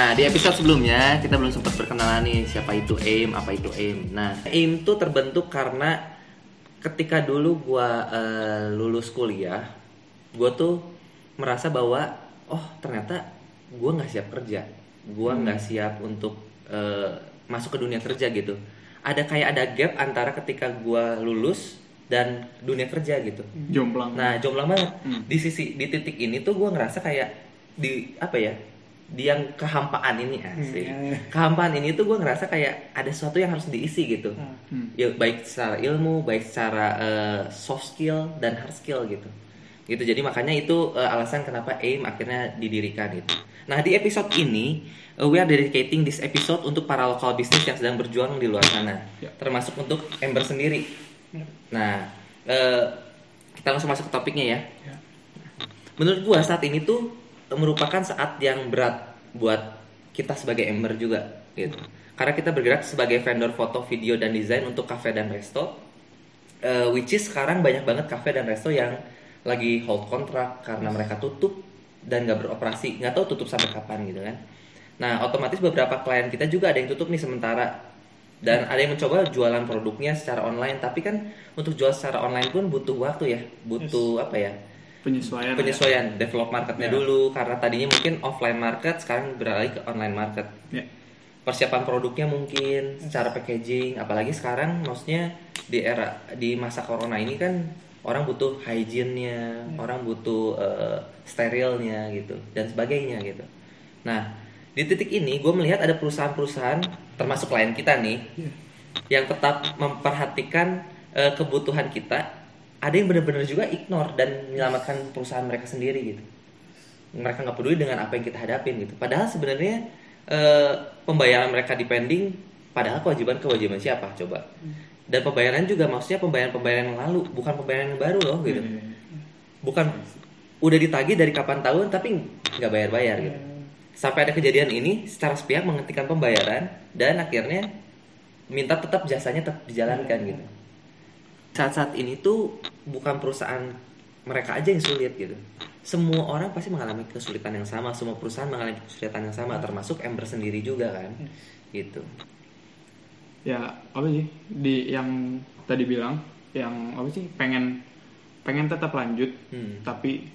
Nah, di episode sebelumnya kita belum sempat perkenalan nih siapa itu AIM, apa itu AIM. Nah, AIM tuh terbentuk karena ketika dulu gua eh, lulus kuliah, gua tuh merasa bahwa oh ternyata gua nggak siap kerja, gua nggak siap untuk eh, masuk ke dunia kerja gitu. Ada kayak ada gap antara ketika gua lulus dan dunia kerja gitu. Jomplang. Nah, jomplang banget. Hmm. Di sisi di titik ini tuh gue ngerasa kayak di apa ya? Di yang kehampaan ini asik. Hmm. Kehampaan ini tuh gue ngerasa kayak ada sesuatu yang harus diisi gitu. Hmm. Hmm. Ya, baik secara ilmu, baik secara eh, soft skill dan hard skill gitu. Gitu. Jadi makanya itu eh, alasan kenapa AIM akhirnya didirikan gitu. Nah, di episode ini eh, we are dedicating this episode untuk para lokal bisnis yang sedang berjuang di luar sana. Ya. Termasuk untuk Ember sendiri. Ya. Nah, eh, kita langsung masuk ke topiknya ya. Ya. Menurut gua saat ini tuh merupakan saat yang berat buat kita sebagai Ember juga gitu. Karena kita bergerak sebagai vendor foto, video dan desain untuk cafe dan resto. Eh, which is sekarang banyak banget cafe dan resto yang lagi hold kontrak karena mereka tutup dan nggak beroperasi, nggak tahu tutup sampai kapan gitu kan. Nah, otomatis beberapa klien kita juga ada yang tutup nih sementara dan ada yang mencoba jualan produknya secara online tapi kan untuk jual secara online pun butuh waktu ya butuh apa ya Penyesuaian. penyesuaian develop marketnya Ya. dulu karena tadinya mungkin offline market sekarang beralih ke online market Ya. persiapan produknya mungkin secara packaging apalagi sekarang maksudnya di era di masa corona ini kan orang butuh hygiene-nya orang butuh eh, sterilnya gitu dan sebagainya gitu nah di titik ini gue melihat ada perusahaan-perusahaan termasuk klien kita nih yang tetap memperhatikan eh, kebutuhan kita ada yang benar-benar juga ignore dan menyelamatkan perusahaan mereka sendiri gitu. Mereka nggak peduli dengan apa yang kita hadapin gitu. Padahal sebenarnya eh, pembayaran mereka depending padahal kewajiban kewajiban siapa coba. Dan pembayaran juga maksudnya pembayaran pembayaran yang lalu bukan pembayaran yang baru loh gitu. Iya. bukan udah ditagih dari kapan tahun tapi nggak bayar-bayar gitu. Sampai ada kejadian ini secara sepihak menghentikan pembayaran dan akhirnya minta tetap jasanya tetap dijalankan gitu saat-saat ini tuh bukan perusahaan mereka aja yang sulit gitu semua orang pasti mengalami kesulitan yang sama semua perusahaan mengalami kesulitan yang sama termasuk Ember sendiri juga kan gitu Ya apa sih di yang tadi bilang yang apa sih pengen pengen tetap lanjut Hmm. tapi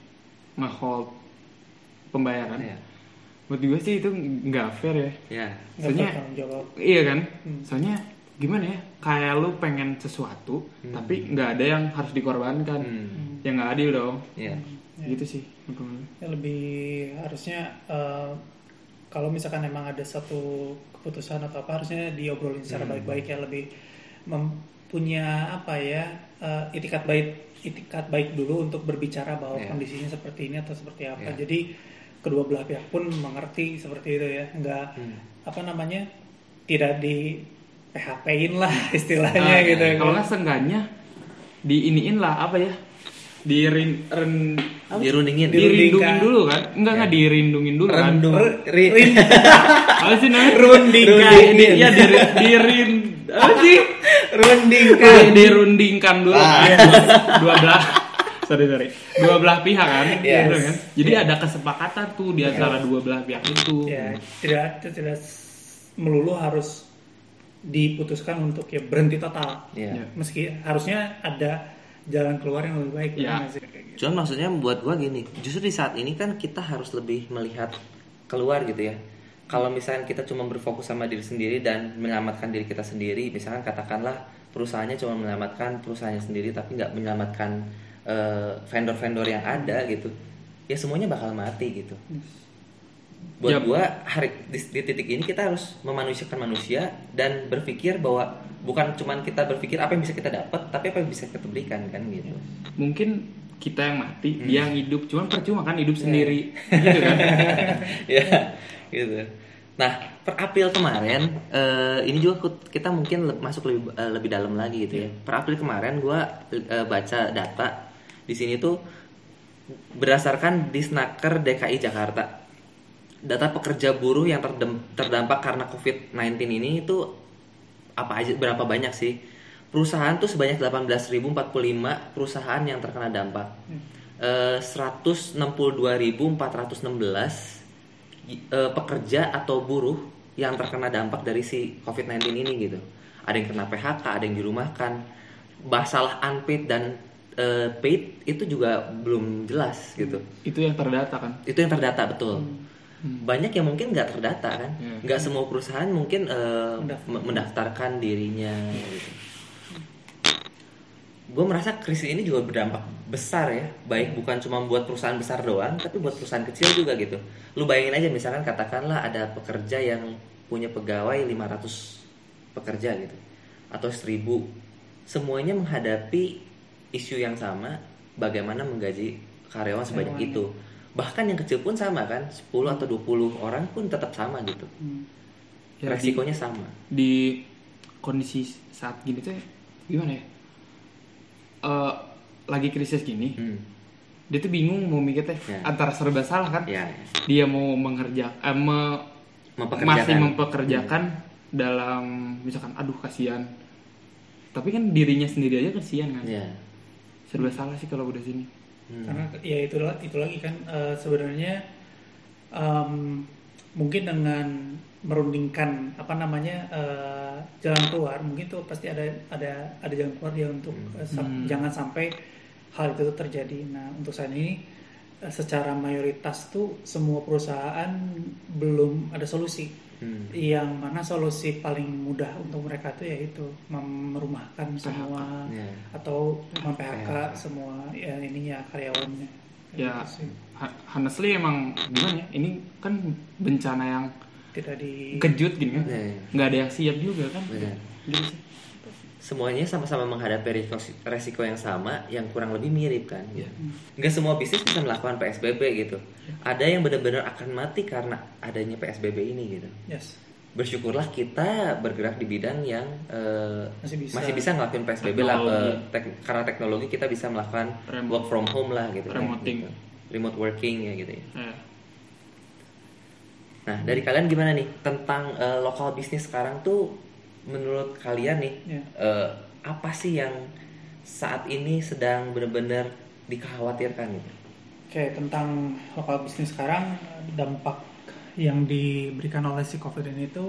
ngehold pembayaran. ya Menurut gue sih itu nggak fair ya. ya Soalnya iya kan. Hmm. Soalnya gimana ya? Kayak lu pengen sesuatu tapi nggak ada yang harus dikorbankan. Hmm. Ya nggak adil dong. ya Ya. Gitu sih. Ya, lebih harusnya eh, kalau misalkan emang ada satu keputusan atau apa harusnya diobrolin secara baik-baik ya lebih mempunya apa ya eh, itikat baik itikat baik dulu untuk berbicara bahwa Ya. kondisinya seperti ini atau seperti apa. Ya. Jadi kedua belah pihak pun mengerti seperti itu ya, nggak Hmm. apa namanya tidak di PHP-in lah istilahnya Nah, gitu. Kalau nggak seenggaknya diiniin lah apa ya? Dirin, ren, dirundingin dirindungin dulu kan? Enggak Ya. nggak dirindungin dulu kan? Rendung. Ri- Ri- rin- Apa sih namanya? Rundingkan. Di, ya diri, dirin apa sih? Rundingkan. Di- dirundingkan dulu Ah. kan? Dua, belah sorry sorry dua belah pihak kan, Yes. Gitu kan? jadi ada kesepakatan tuh di antara dua belah pihak itu ya tidak tidak melulu harus diputuskan untuk ya berhenti total ya Ya. meski harusnya ada jalan keluar yang lebih baik Ya. sih? Kayak gitu. Cuman maksudnya buat gua gini, justru di saat ini kan kita harus lebih melihat keluar gitu ya. Kalau misalnya kita cuma berfokus sama diri sendiri dan menyelamatkan diri kita sendiri, misalkan katakanlah perusahaannya cuma menyelamatkan perusahaannya sendiri tapi nggak menyelamatkan eh, vendor-vendor yang ada gitu, ya semuanya bakal mati gitu. Buat Yap. gua hari di, di titik ini kita harus memanusiakan manusia dan berpikir bahwa bukan cuman kita berpikir apa yang bisa kita dapat, tapi apa yang bisa kita berikan kan gitu. mungkin kita yang mati Hmm. dia yang hidup cuman percuma kan hidup sendiri gitu kan ya gitu nah per April kemarin eh, ini juga kita mungkin le- masuk lebih eh, lebih dalam lagi gitu ya per April kemarin gue baca data di sini tuh berdasarkan Disnaker DKI Jakarta data pekerja buruh yang terdampak karena COVID-19 ini itu apa aja berapa banyak sih perusahaan tuh sebanyak 18.045 perusahaan yang terkena dampak Eh, 162.416 i- eh, pekerja atau buruh yang terkena dampak dari si COVID-19 ini gitu. Ada yang kena PHK, ada yang dirumahkan. Masalah unpaid dan eh, paid itu juga belum jelas gitu. Itu yang terdata kan. Itu yang terdata betul. Hmm. Banyak yang mungkin nggak terdata kan, Iya. nggak semua perusahaan mungkin eh, Mendaftar. me- mendaftarkan dirinya. Gitu. Gue merasa krisis ini juga berdampak besar ya, baik bukan cuma buat perusahaan besar doang, tapi buat perusahaan kecil juga gitu. Lu bayangin aja misalkan katakanlah ada pekerja yang punya pegawai 500 pekerja gitu, atau 1000 semuanya menghadapi isu yang sama, bagaimana menggaji karyawan sebanyak itu. Bahkan yang kecil pun sama kan, 10 atau 20 orang pun tetap sama gitu. Hmm. Ya, di- Resikonya sama. di kondisi saat gini tuh gimana ya? Eh, lagi krisis gini, Hmm. dia tuh bingung mau mikir teh Ya. antara serba salah kan. Ya, Dia mau mengerja, eh, me- mempekerjakan. masih mempekerjakan dalam misalkan aduh kasihan. Tapi kan dirinya sendiri aja kasihan kan. Ya. Serba salah sih kalau udah sini. Hmm. karena ya itu itu lagi kan eh, sebenarnya em, mungkin dengan merundingkan apa namanya eh, jalan keluar mungkin tuh pasti ada ada ada jalan keluar dia untuk Hmm. sa- Hmm. jangan sampai hal itu terjadi nah untuk saat ini secara mayoritas tuh semua perusahaan belum ada solusi Hmm. yang mana solusi paling mudah untuk mereka tuh yaitu merumahkan semua Ya. atau mem PHK. PHK semua ya ininya karyawannya Ya. Gitu sih. Ha- Honestly emang gimana ya? Ini kan bencana yang tidak di kejut gini kan. Ya, ya. Nggak ada yang siap juga kan. Benar. Gitu sih. Semuanya sama-sama menghadapi resiko, yang sama, yang kurang lebih mirip kan. Iya. Nggak semua bisnis bisa melakukan PSBB gitu. Ada yang benar-benar akan mati karena adanya PSBB ini gitu. yes Bersyukurlah kita bergerak di bidang yang eh, masih bisa masih bisa ngelakuin PSBB lah eh, tek- karena teknologi kita bisa melakukan Remote. work from home lah gitu. kan, gitu. Remote working ya gitu ya. Ya. Nah, dari kalian gimana nih tentang eh, lokal bisnis sekarang tuh menurut kalian nih Ya. eh, apa sih yang saat ini sedang benar-benar dikhawatirkan gitu? oke tentang lokal bisnis sekarang dampak yang diberikan oleh si covid ini itu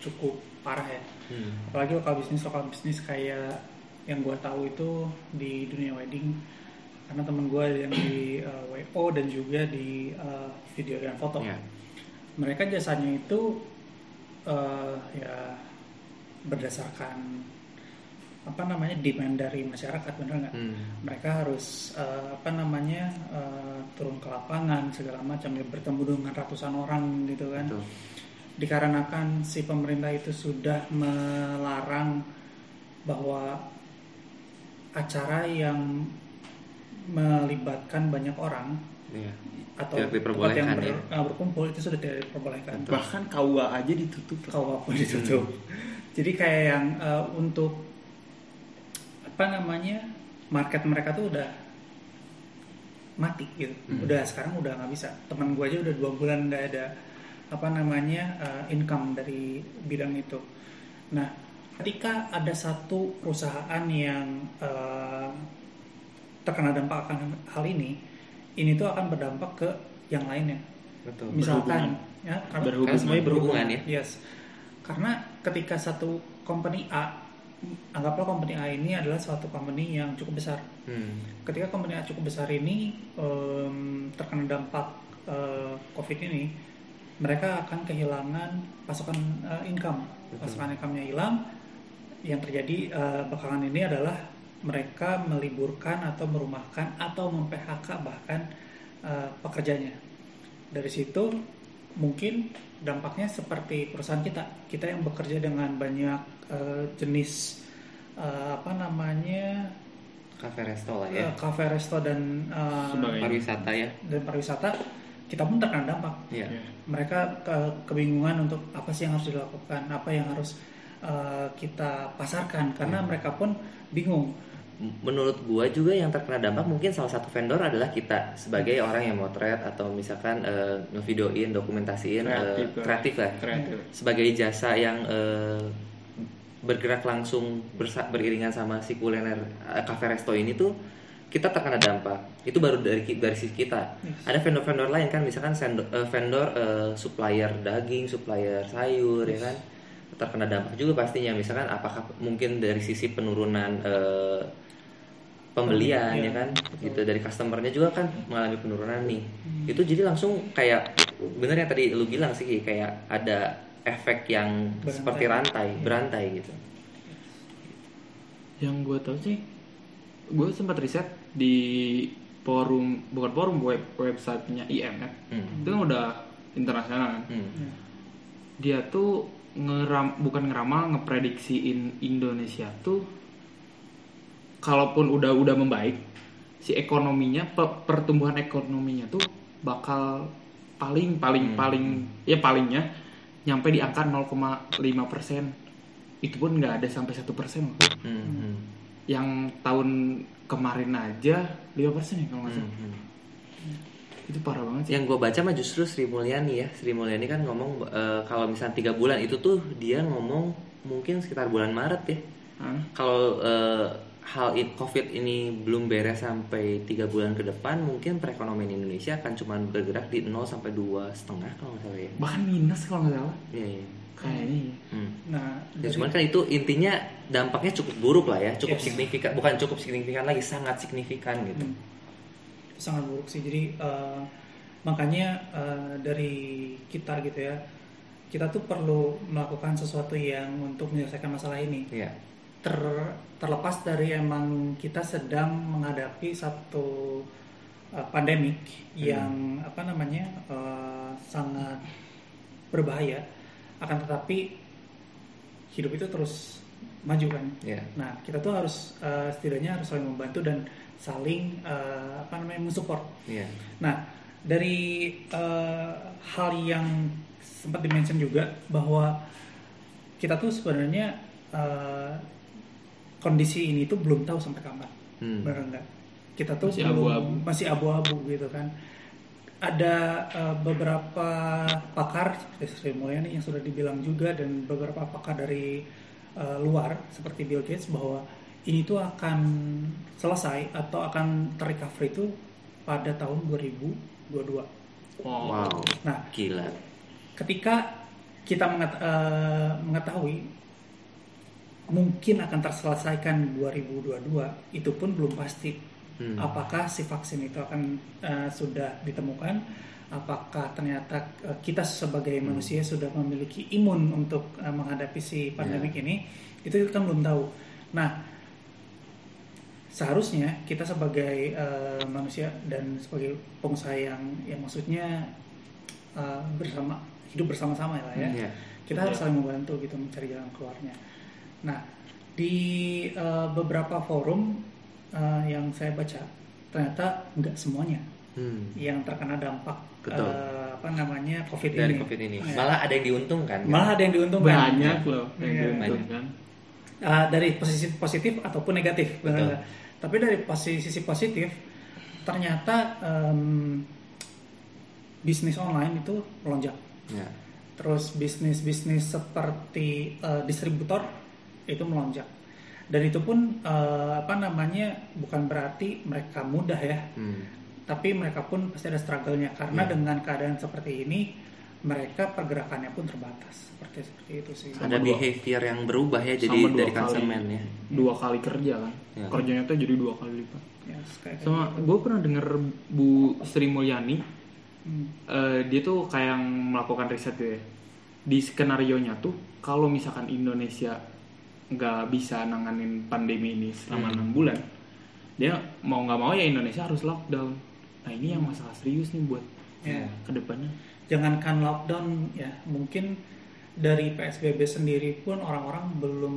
cukup parah ya Hmm. apalagi lokal bisnis lokal bisnis kayak yang gue tahu itu di dunia wedding karena temen gue yang di uh, WO dan juga di uh, video dan foto Ya. mereka jasanya itu uh, ya berdasarkan apa namanya demand dari masyarakat bener nggak Hmm. mereka harus uh, apa namanya uh, turun ke lapangan segala macam ya bertemu dengan ratusan orang gitu kan Betul. dikarenakan si pemerintah itu sudah melarang bahwa acara yang melibatkan banyak orang Iya. atau Tidak diperbolehkan, ber- ya. uh, berkumpul itu sudah tidak diperbolehkan Bahkan KUA aja ditutup. kau apa ditutup jadi kayak yang uh, untuk apa namanya market mereka tuh udah mati gitu Hmm. udah sekarang udah nggak bisa teman gue aja udah dua bulan nggak ada apa namanya uh, income dari bidang itu nah ketika ada satu perusahaan yang uh, terkena dampak akan hal ini ini tuh akan berdampak ke yang lainnya Betul. misalkan ya karena Berhubungan. kan semuanya berhubungan Berhubungan, ya. yes karena ketika satu company A anggaplah company A ini adalah suatu company yang cukup besar Hmm. ketika company A cukup besar ini em, terkena dampak eh, covid ini mereka akan kehilangan pasokan eh, income Betul. pasokan income-nya hilang yang terjadi eh, belakangan ini adalah mereka meliburkan atau merumahkan atau mem-PHK bahkan eh, pekerjanya dari situ mungkin dampaknya seperti perusahaan kita kita yang bekerja dengan banyak eh, jenis eh, apa namanya Cafe resto lah ya. cafe resto dan Sebagai- Pariwisata ya. dan pariwisata kita pun terkena dampak Iya. Ya. mereka ke- kebingungan untuk apa sih yang harus dilakukan apa yang harus kita pasarkan karena Hmm. mereka pun bingung Menurut gua juga yang terkena dampak mungkin salah satu vendor adalah kita sebagai orang yang motret atau misalkan eh, ngevideoin, dokumentasiin eh, Kreatif lah. kreatif lah. Kreatif. Sebagai jasa yang eh, bergerak langsung bersa- beriringan sama si kuliner eh, cafe resto ini tuh kita terkena dampak itu baru dari dari sisi kita ada vendor-vendor lain kan misalkan sendo- eh, vendor eh, supplier daging supplier sayur ya kan terkena dampak juga pastinya misalkan apakah mungkin dari sisi penurunan eh, pembelian Iya, ya kan betul. gitu dari customernya juga kan mengalami penurunan nih itu jadi langsung kayak bener yang tadi lu bilang sih kayak ada efek yang Berantai. seperti rantai Iya. berantai gitu Yang gue tahu sih, gue sempat riset di forum bukan forum web websitenya IMF Hmm. itu kan udah internasional kan. Hmm. Ya. Dia tuh ngeram bukan ngeramal ngeprediksiin Indonesia tuh kalaupun udah udah membaik si ekonominya pe- pertumbuhan ekonominya tuh bakal paling paling Hmm. paling ya palingnya nyampe di angka 0,5 persen itu pun nggak ada sampai satu persen. Hmm. Hmm. yang tahun kemarin aja 5 persen ya kalau nggak Hmm. salah Hmm. Itu parah banget sih Yang gue baca mah justru Sri Mulyani ya. Sri Mulyani kan ngomong eh, kalau misalnya tiga bulan itu tuh dia ngomong mungkin sekitar bulan Maret ya. Kalau eh, hal in, COVID ini belum beres sampai tiga bulan ke depan, mungkin perekonomian Indonesia akan cuma bergerak di 0 sampai dua setengah kalau nggak salah ya. bahkan minus kalau nggak salah Iya, iya. kayaknya ya. Hmm. Nah, Ya, cuman kan itu intinya dampaknya cukup buruk lah ya, cukup Yes. signifikan, bukan cukup signifikan lagi, sangat signifikan gitu. Hmm. Sangat buruk sih jadi eh, makanya eh, dari kita gitu ya kita tuh perlu melakukan sesuatu yang untuk menyelesaikan masalah ini Iya. ter terlepas dari emang kita sedang menghadapi satu uh, pandemik yang apa namanya uh, sangat berbahaya akan tetapi hidup itu terus maju kan Iya. nah kita tuh harus uh, setidaknya harus saling membantu dan saling uh, apa namanya mensupport Iya. Nah, dari eh, hal yang sempat dimention juga bahwa kita tuh sebenarnya eh, kondisi ini tuh belum tahu sampai kapan, Hmm. benar nggak? Kita tuh Masih belum- abu-abu. masih abu-abu gitu kan. Ada eh, beberapa pakar seperti Sri Mulyani yang sudah dibilang juga dan beberapa pakar dari eh, luar seperti Bill Gates bahwa ini tuh akan selesai atau akan terrecovery itu pada tahun 2022. Wow. Nah, Gila. ketika kita menget- eh, mengetahui mungkin akan terselesaikan 2022, itu pun belum pasti Hmm. apakah si vaksin itu akan eh, sudah ditemukan, apakah ternyata eh, kita sebagai Hmm. manusia sudah memiliki imun untuk eh, menghadapi si pandemik Ya. ini, itu kan belum tahu. Nah, seharusnya kita sebagai eh, manusia dan sebagai pengusaha yang yang maksudnya eh, bersama hidup bersama-sama lah ya Iya. kita harus Iya. saling membantu gitu mencari jalan keluarnya. Nah di eh, beberapa forum eh, yang saya baca ternyata nggak semuanya Hmm. yang terkena dampak Betul. eh, apa namanya covid Dari ini. COVID ini. Ya. Malah ada yang diuntungkan. kan? Malah ada yang diuntungkan. banyak loh yang Iya. diuntungkan Uh, dari posisi positif ataupun negatif Betul. Tapi dari posisi sisi positif ternyata em, bisnis online itu melonjak Ya. terus bisnis bisnis seperti uh, distributor itu melonjak dan itu pun uh, apa namanya bukan berarti mereka mudah ya Hmm. tapi mereka pun pasti ada struggle-nya karena Ya. dengan keadaan seperti ini mereka pergerakannya pun terbatas seperti seperti itu sih Ada dua- behavior yang berubah ya jadi dari konsumen ya. dua kali kerja kan Ya. kerjanya tuh jadi dua kali lipat ya, kayak sama gitu. gue pernah denger Bu Sri Mulyani Hmm. eh, dia tuh kayak yang melakukan riset gitu ya di skenario nya tuh kalau misalkan Indonesia nggak bisa nanganin pandemi ini selama Hmm. enam bulan dia mau nggak mau ya Indonesia harus lockdown nah ini yang masalah serius nih buat Ya. ke depannya jangankan lockdown ya mungkin dari PSBB sendiri pun orang-orang belum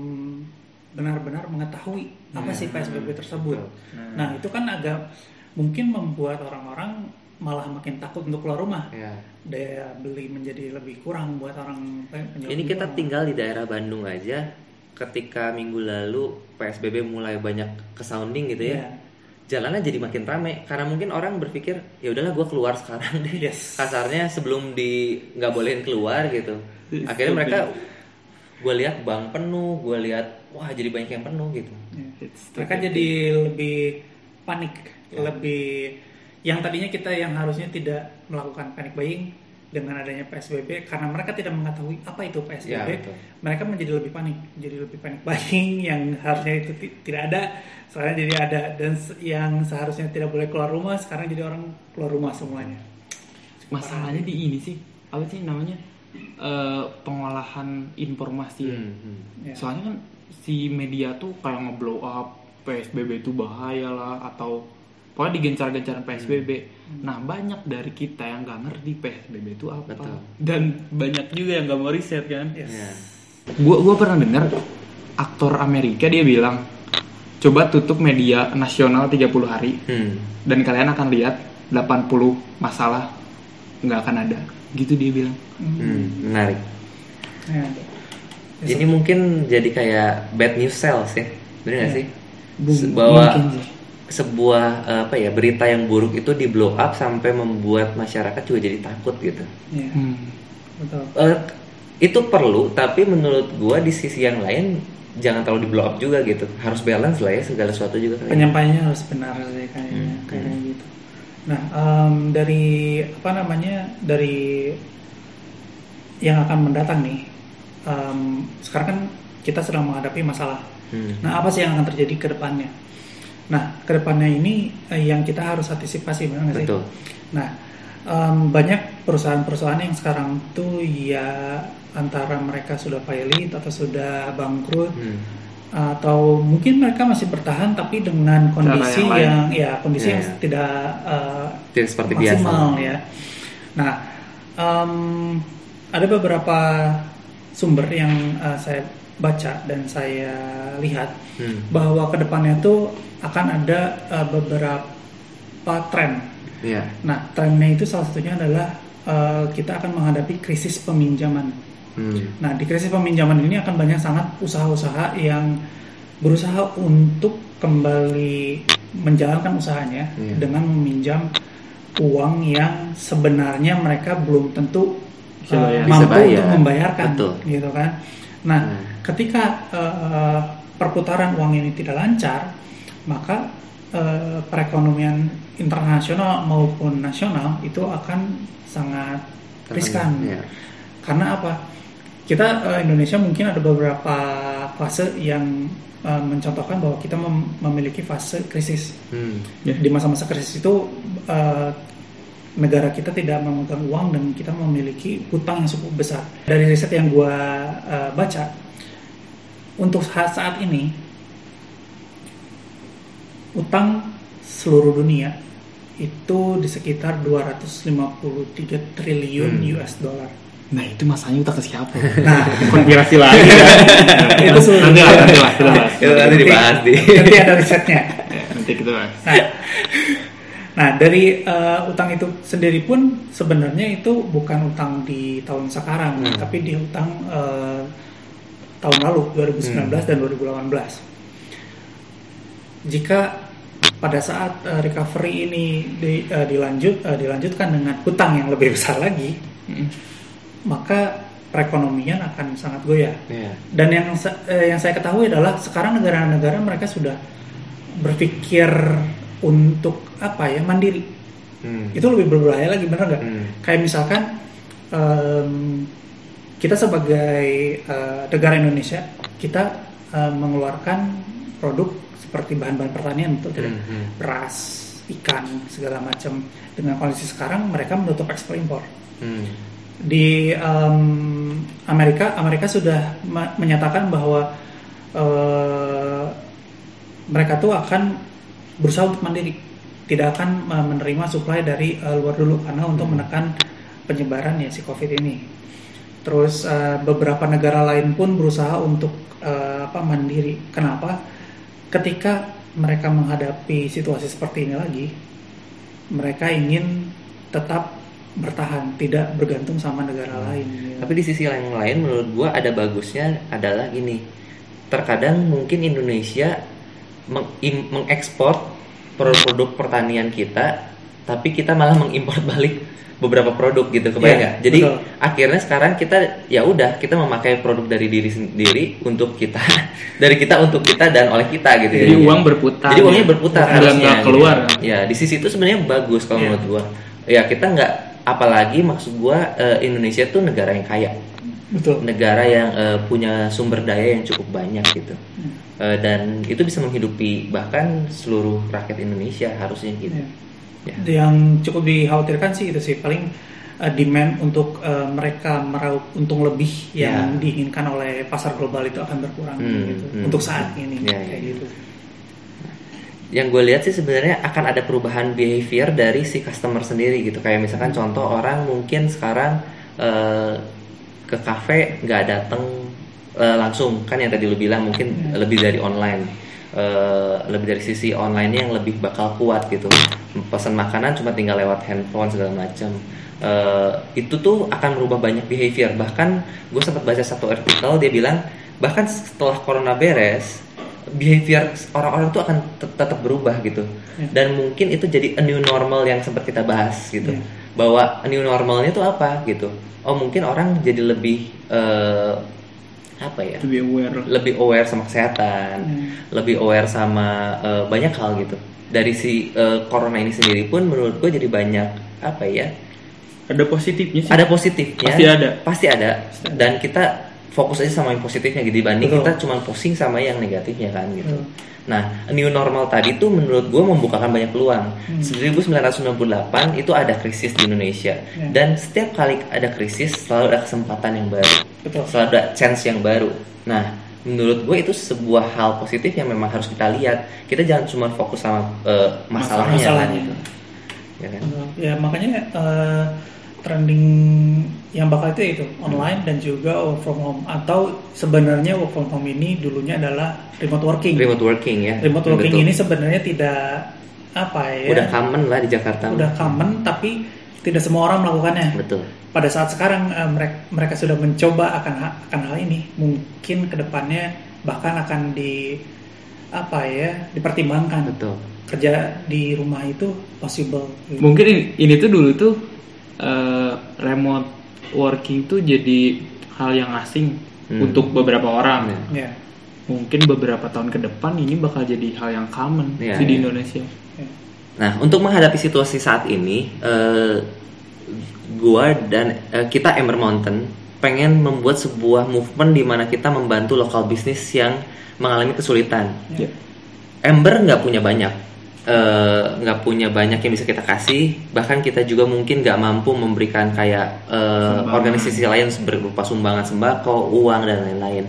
benar-benar mengetahui apa Ya, sih PSBB tersebut. betul. Nah itu kan agak mungkin membuat orang-orang malah makin takut untuk keluar rumah. Ya. Daya beli menjadi lebih kurang buat orang Ini kita tinggal di daerah Bandung aja. Ketika minggu lalu PSBB mulai banyak kesounding gitu ya. Iya. Jalannya jadi makin rame karena mungkin orang berpikir ya udahlah gue keluar sekarang deh. Yes. Kasarnya sebelum di nggak bolehin keluar gitu. Akhirnya mereka gue lihat bank penuh, gue lihat wah jadi banyak yang penuh gitu. Mereka jadi lebih panik, lebih yang tadinya kita yang harusnya tidak melakukan panic buying dengan adanya PSBB karena mereka tidak mengetahui apa itu PSBB, Ya, betul. mereka menjadi lebih panik, jadi lebih panik buying yang harusnya itu ti- tidak ada, sekarang jadi ada dan yang seharusnya tidak boleh keluar rumah sekarang jadi orang keluar rumah semuanya. masalahnya di ini sih apa sih namanya Eh, pengolahan informasi ya. Hmm, hmm. Ya. soalnya kan si media tuh kayak ngeblow up PSBB itu bahaya lah atau pokoknya digencar-gencaran PSBB nah banyak dari kita yang nggak ngerti PSBB itu apa Betul. dan banyak juga yang nggak mau riset kan Yes. Ya. gua gua pernah dengar aktor Amerika dia bilang coba tutup media nasional 30 hari Hmm. dan kalian akan lihat 80 masalah nggak akan ada gitu dia bilang Hmm, menarik. Ya. Ini mungkin jadi kayak bad news sales ya, benar nggak Iya. sih? Bahwa mungkin sih. Sebuah eh, apa ya berita yang buruk itu di blow up sampai membuat masyarakat juga jadi takut gitu. Ya, Hmm. betul. Eh, itu perlu, tapi menurut gua di sisi yang lain jangan terlalu di blow up juga gitu. Harus balance lah ya segala sesuatu juga. ya. penyampaiannya harus benar sih kayaknya Hmm, kayaknya hmm. gitu nah em, dari apa namanya dari yang akan mendatang nih em, sekarang kan kita sedang menghadapi masalah Hmm. nah apa sih yang akan terjadi ke depannya nah ke depannya ini eh, yang kita harus antisipasi benar nggak sih Betul. Nah, em, banyak perusahaan-perusahaan yang sekarang tuh ya antara mereka sudah pilot atau sudah bangkrut Hmm. atau mungkin mereka masih bertahan tapi dengan kondisi yang yang, ya kondisi yang Ya. tidak eh, Tidak seperti maksimal biasa. ya. Nah, em, ada beberapa sumber yang eh, saya baca dan saya lihat Hmm. bahwa ke depannya tuh akan ada eh, beberapa tren Iya. Nah, trennya itu salah satunya adalah eh, kita akan menghadapi krisis peminjaman. Hmm. Nah, di krisis peminjaman ini akan banyak sangat usaha-usaha yang berusaha untuk kembali menjalankan usahanya Iya. dengan meminjam uang yang sebenarnya mereka belum tentu Bisa eh. Bisa mampu bayar. untuk membayarkan, Betul. gitu kan? Nah, Hmm. ketika eh, perputaran uang ini tidak lancar, maka eh, perekonomian internasional maupun nasional itu akan sangat riskan. Iya. Karena apa? Kita eh, Indonesia mungkin ada beberapa fase yang eh, mencontohkan bahwa kita mem- memiliki fase krisis. Hmm. Di masa-masa krisis itu eh, negara kita tidak memegang uang dan kita memiliki hutang yang cukup besar. Dari riset yang gua eh, baca, untuk saat saat ini utang seluruh dunia itu di sekitar 253 triliun Hmm. US dollar. nah itu masanya utang ke siapa Nah, konspirasi lagi kan Itu sudah- nanti lah nanti lah kita bahas Itu nanti dibahas di. nanti ada risetnya. Ya, nanti kita bahas Nah, nah dari eh, utang itu sendiri pun sebenarnya itu bukan utang di tahun sekarang, Hmm. tapi di utang eh, tahun lalu 2019 Hmm. dan 2018. Jika pada saat eh, recovery ini di- eh, dilanjut eh, dilanjutkan dengan hutang yang lebih besar lagi, Mm. maka perekonomian akan sangat goyah. Iya. Dan yang eh, yang saya ketahui adalah sekarang negara-negara mereka sudah berpikir untuk apa ya mandiri. Hmm. Itu lebih berbahaya lagi benar nggak? Hmm. Kayak misalkan em, kita sebagai eh, negara Indonesia kita eh, mengeluarkan produk seperti bahan-bahan pertanian betul tidak? Hmm, hmm. Beras, ikan segala macam. Dengan kondisi sekarang mereka menutup ekspor impor Hmm. di em, Amerika Amerika sudah menyatakan bahwa eh, mereka tuh akan berusaha untuk mandiri tidak akan eh, menerima supply dari eh, luar dulu karena untuk Hmm. menekan penyebaran ya si covid ini terus eh, beberapa negara lain pun berusaha untuk eh, apa mandiri kenapa ketika mereka menghadapi situasi seperti ini lagi mereka ingin tetap bertahan tidak bergantung sama negara lain gitu. Tapi di sisi yang lain menurut gua ada bagusnya adalah gini. Terkadang mungkin Indonesia mengekspor produk-produk pertanian kita tapi kita malah mengimpor balik beberapa produk gitu kebayang Iya, nggak? Jadi betul. akhirnya sekarang kita ya udah kita memakai produk dari diri sendiri untuk kita dari kita untuk kita dan oleh kita gitu. Jadi jadinya. uang berputar. Jadi uangnya berputar Nggak- harusnya. gitu. keluar. Ya di sisi itu sebenarnya bagus kalau Iya. menurut gua. Ya kita nggak apalagi maksud gua eh, Indonesia tuh negara yang kaya, betul negara yang eh, punya sumber daya yang cukup banyak gitu. Hmm. Eh, dan itu bisa menghidupi bahkan seluruh rakyat Indonesia harusnya gitu. Iya. Ya. yang cukup dikhawatirkan sih itu sih paling uh, demand untuk uh, mereka meraup untung lebih yang Ya. diinginkan oleh pasar global itu akan berkurang Hmm, gitu hmm. untuk saat ini Ya, kayak ya. gitu yang gue lihat sih sebenarnya akan ada perubahan behavior dari si customer sendiri gitu kayak misalkan contoh orang mungkin sekarang eh, ke kafe nggak datang eh, langsung kan yang tadi lu bilang mungkin Hmm. lebih dari online Eh, lebih dari sisi online yang lebih bakal kuat gitu pesan makanan cuma tinggal lewat handphone segala macam Eh, itu tuh akan merubah banyak behavior bahkan gue sempat baca satu artikel dia bilang bahkan setelah corona beres behavior orang-orang tuh akan tet- tetap berubah gitu Ya. dan mungkin itu jadi a new normal yang sempat kita bahas gitu Ya. Bahwa new normalnya itu apa gitu oh mungkin orang jadi lebih eh, apa ya Lebih aware. lebih aware sama kesehatan Hmm. lebih aware sama eh, banyak hal gitu dari si eh, corona ini sendiri pun menurut gue jadi banyak apa ya Ada positifnya sih. ada positifnya Pasti ada. pasti ada dan kita fokus aja sama yang positifnya gitu dibanding Betul. kita cuma pusing sama yang negatifnya kan gitu Betul. Nah new normal tadi tuh menurut gue membukakan banyak peluang Hmm. 1998 itu ada krisis di Indonesia Ya. dan setiap kali ada krisis selalu ada kesempatan yang baru betul selalu ada chance yang baru nah menurut gue itu sebuah hal positif yang memang harus kita lihat kita jangan cuma fokus sama eh, masalahnya, Masalahnya. kan, gitu. ya kan ya makanya eh, trending yang bakal itu itu online dan juga work from home. Atau sebenarnya work from home ini dulunya adalah remote working. Remote working ya. Remote working Betul. ini sebenarnya tidak apa ya? Udah common lah di Jakarta. Udah common tapi tidak semua orang melakukannya. Betul. Pada saat sekarang mereka mereka sudah mencoba akan akan hal ini. Mungkin ke depannya bahkan akan di apa ya dipertimbangkan. Betul. Kerja di rumah itu possible. Mungkin ini, ini tuh dulu tuh eh, remote working tuh jadi hal yang asing Hmm. untuk beberapa orang. Ya. ya Mungkin beberapa tahun ke depan ini bakal jadi hal yang common Iya, sih di iya. Indonesia. Nah, untuk menghadapi situasi saat ini, eh, gua dan eh, kita Ember Mountain pengen membuat sebuah movement di mana kita membantu lokal bisnis yang mengalami kesulitan. Ya. Ember nggak punya banyak, eh, nggak punya banyak yang bisa kita kasih. Bahkan kita juga mungkin nggak mampu memberikan kayak Sumbangan. organisasi lain berupa sumbangan sembako, uang dan lain-lain.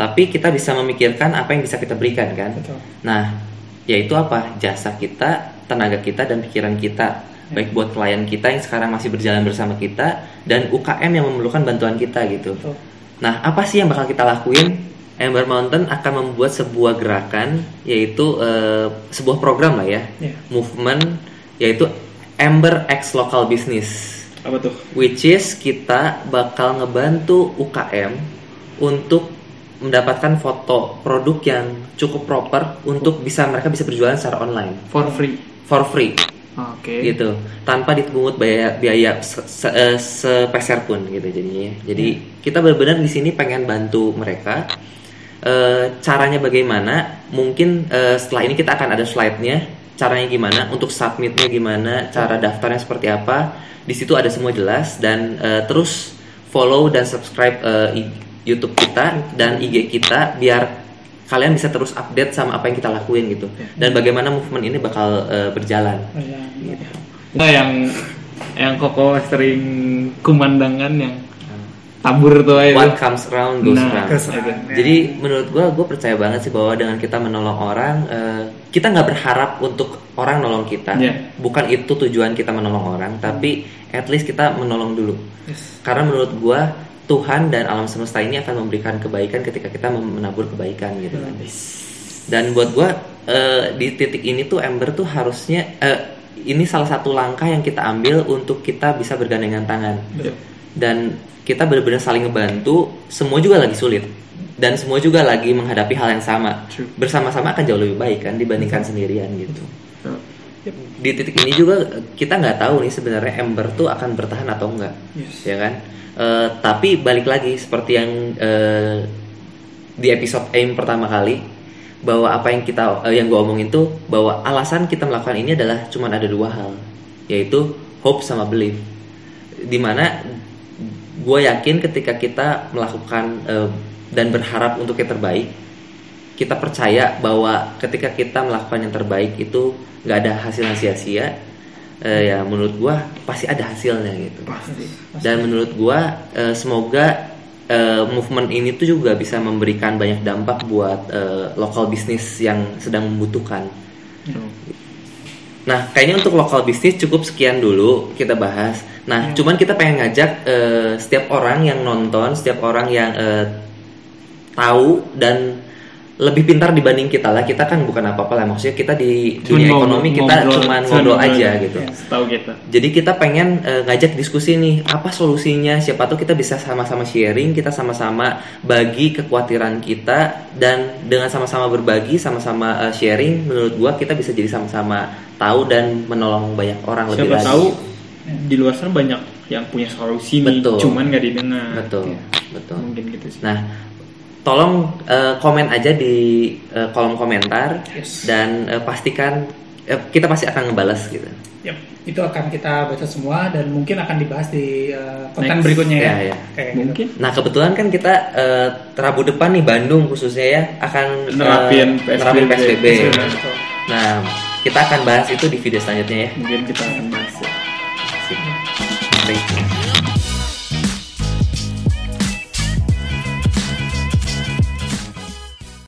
Tapi kita bisa memikirkan apa yang bisa kita berikan kan. betul Nah, yaitu apa? Jasa kita, tenaga kita, dan pikiran kita. Baik buat klien kita yang sekarang masih berjalan bersama kita, dan UKM yang memerlukan bantuan kita gitu. betul Nah, apa sih yang bakal kita lakuin? Ember Mountain akan membuat sebuah gerakan, yaitu eh, sebuah program lah ya, ya. Movement, yaitu Ember X Local Business. Apa tuh? which is kita bakal ngebantu UKM untuk mendapatkan foto produk yang cukup proper untuk bisa mereka bisa berjualan secara online. For free. for free. Oke. gitu. Tanpa dipungut biaya biaya se- se- eh, sepeser pun gitu jadinya. Jadi kita benar-benar di sini pengen bantu mereka Eh, caranya bagaimana? Mungkin eh, setelah ini kita akan ada slide-nya. Caranya gimana? Untuk submitnya gimana? Cara daftarnya seperti apa? Di situ ada semua jelas. Dan eh, terus follow dan subscribe I- YouTube kita dan IG kita biar kalian bisa terus update sama apa yang kita lakuin gitu. Dan bagaimana movement ini bakal eh, berjalan. Gitu. Nah, yang yang koko sering kumandangan yang tabur tuh aja. What comes around goes Nah, around. Jadi menurut gua, gue percaya banget sih bahwa dengan kita menolong orang, eh, kita nggak berharap untuk orang nolong kita. Iya. Bukan itu tujuan kita menolong orang, tapi at least kita menolong dulu. Yes. Karena menurut gua Tuhan dan alam semesta ini akan memberikan kebaikan ketika kita menabur kebaikan gitu kan. Dan buat gua eh, di titik ini tuh Ember tuh harusnya eh, ini salah satu langkah yang kita ambil untuk kita bisa bergandengan tangan Iya. dan kita benar-benar saling ngebantu semua juga lagi sulit. Dan semua juga lagi menghadapi hal yang sama. Bersama-sama akan jauh lebih baik kan dibandingkan sendirian gitu. Di titik ini juga kita nggak tahu nih sebenarnya Ember tuh akan bertahan atau enggak Yes. ya kan? Eh, tapi balik lagi seperti yang eh, di episode aim pertama kali bahwa apa yang kita eh, yang gue omongin tuh bahwa alasan kita melakukan ini adalah cuma ada dua hal yaitu hope sama belief. Di mana gue yakin ketika kita melakukan eh, dan berharap untuk yang terbaik kita percaya bahwa ketika kita melakukan yang terbaik itu nggak ada hasil yang sia-sia eh, ya menurut gua pasti ada hasilnya gitu. Pasti. dan menurut gua eh, semoga eh, movement ini tuh juga bisa memberikan banyak dampak buat eh, lokal bisnis yang sedang membutuhkan Nah, kayaknya untuk lokal bisnis cukup sekian dulu kita bahas. Nah, cuman kita pengen ngajak eh, setiap orang yang nonton, setiap orang yang eh, tahu dan lebih pintar dibanding kita lah. Kita kan bukan apa-apa lah. Maksudnya kita di dunia ngobrol- ekonomi kita ngobrol- cuman ngobrol aja gitu. Ya, kita. Jadi kita pengen eh, ngajak diskusi nih, apa solusinya? Siapa tahu kita bisa sama-sama sharing, kita sama-sama bagi kekhawatiran kita dan dengan sama-sama berbagi, sama-sama eh, sharing, menurut gua kita bisa jadi sama-sama tahu dan menolong banyak orang lebih Siapa lagi. tahu di luar sana banyak yang punya solusi nih, Betul. cuman nggak didengar. Betul, Iya. betul. Mungkin gitu sih. Nah, tolong eh, komen aja di eh, kolom komentar Yes. dan eh, pastikan eh, kita pasti akan ngebalas gitu. Yap, itu akan kita baca semua dan mungkin akan dibahas di uh, konten Next. berikutnya ya. Ya, ya. Kayak gitu. Mungkin Nah kebetulan kan kita eh, Rabu depan nih Bandung khususnya ya akan Nerapin nerapin PSBB. PSBB. Betul. Nah kita akan bahas itu di video selanjutnya ya. mungkin kita akan bahas. ya. Thank you.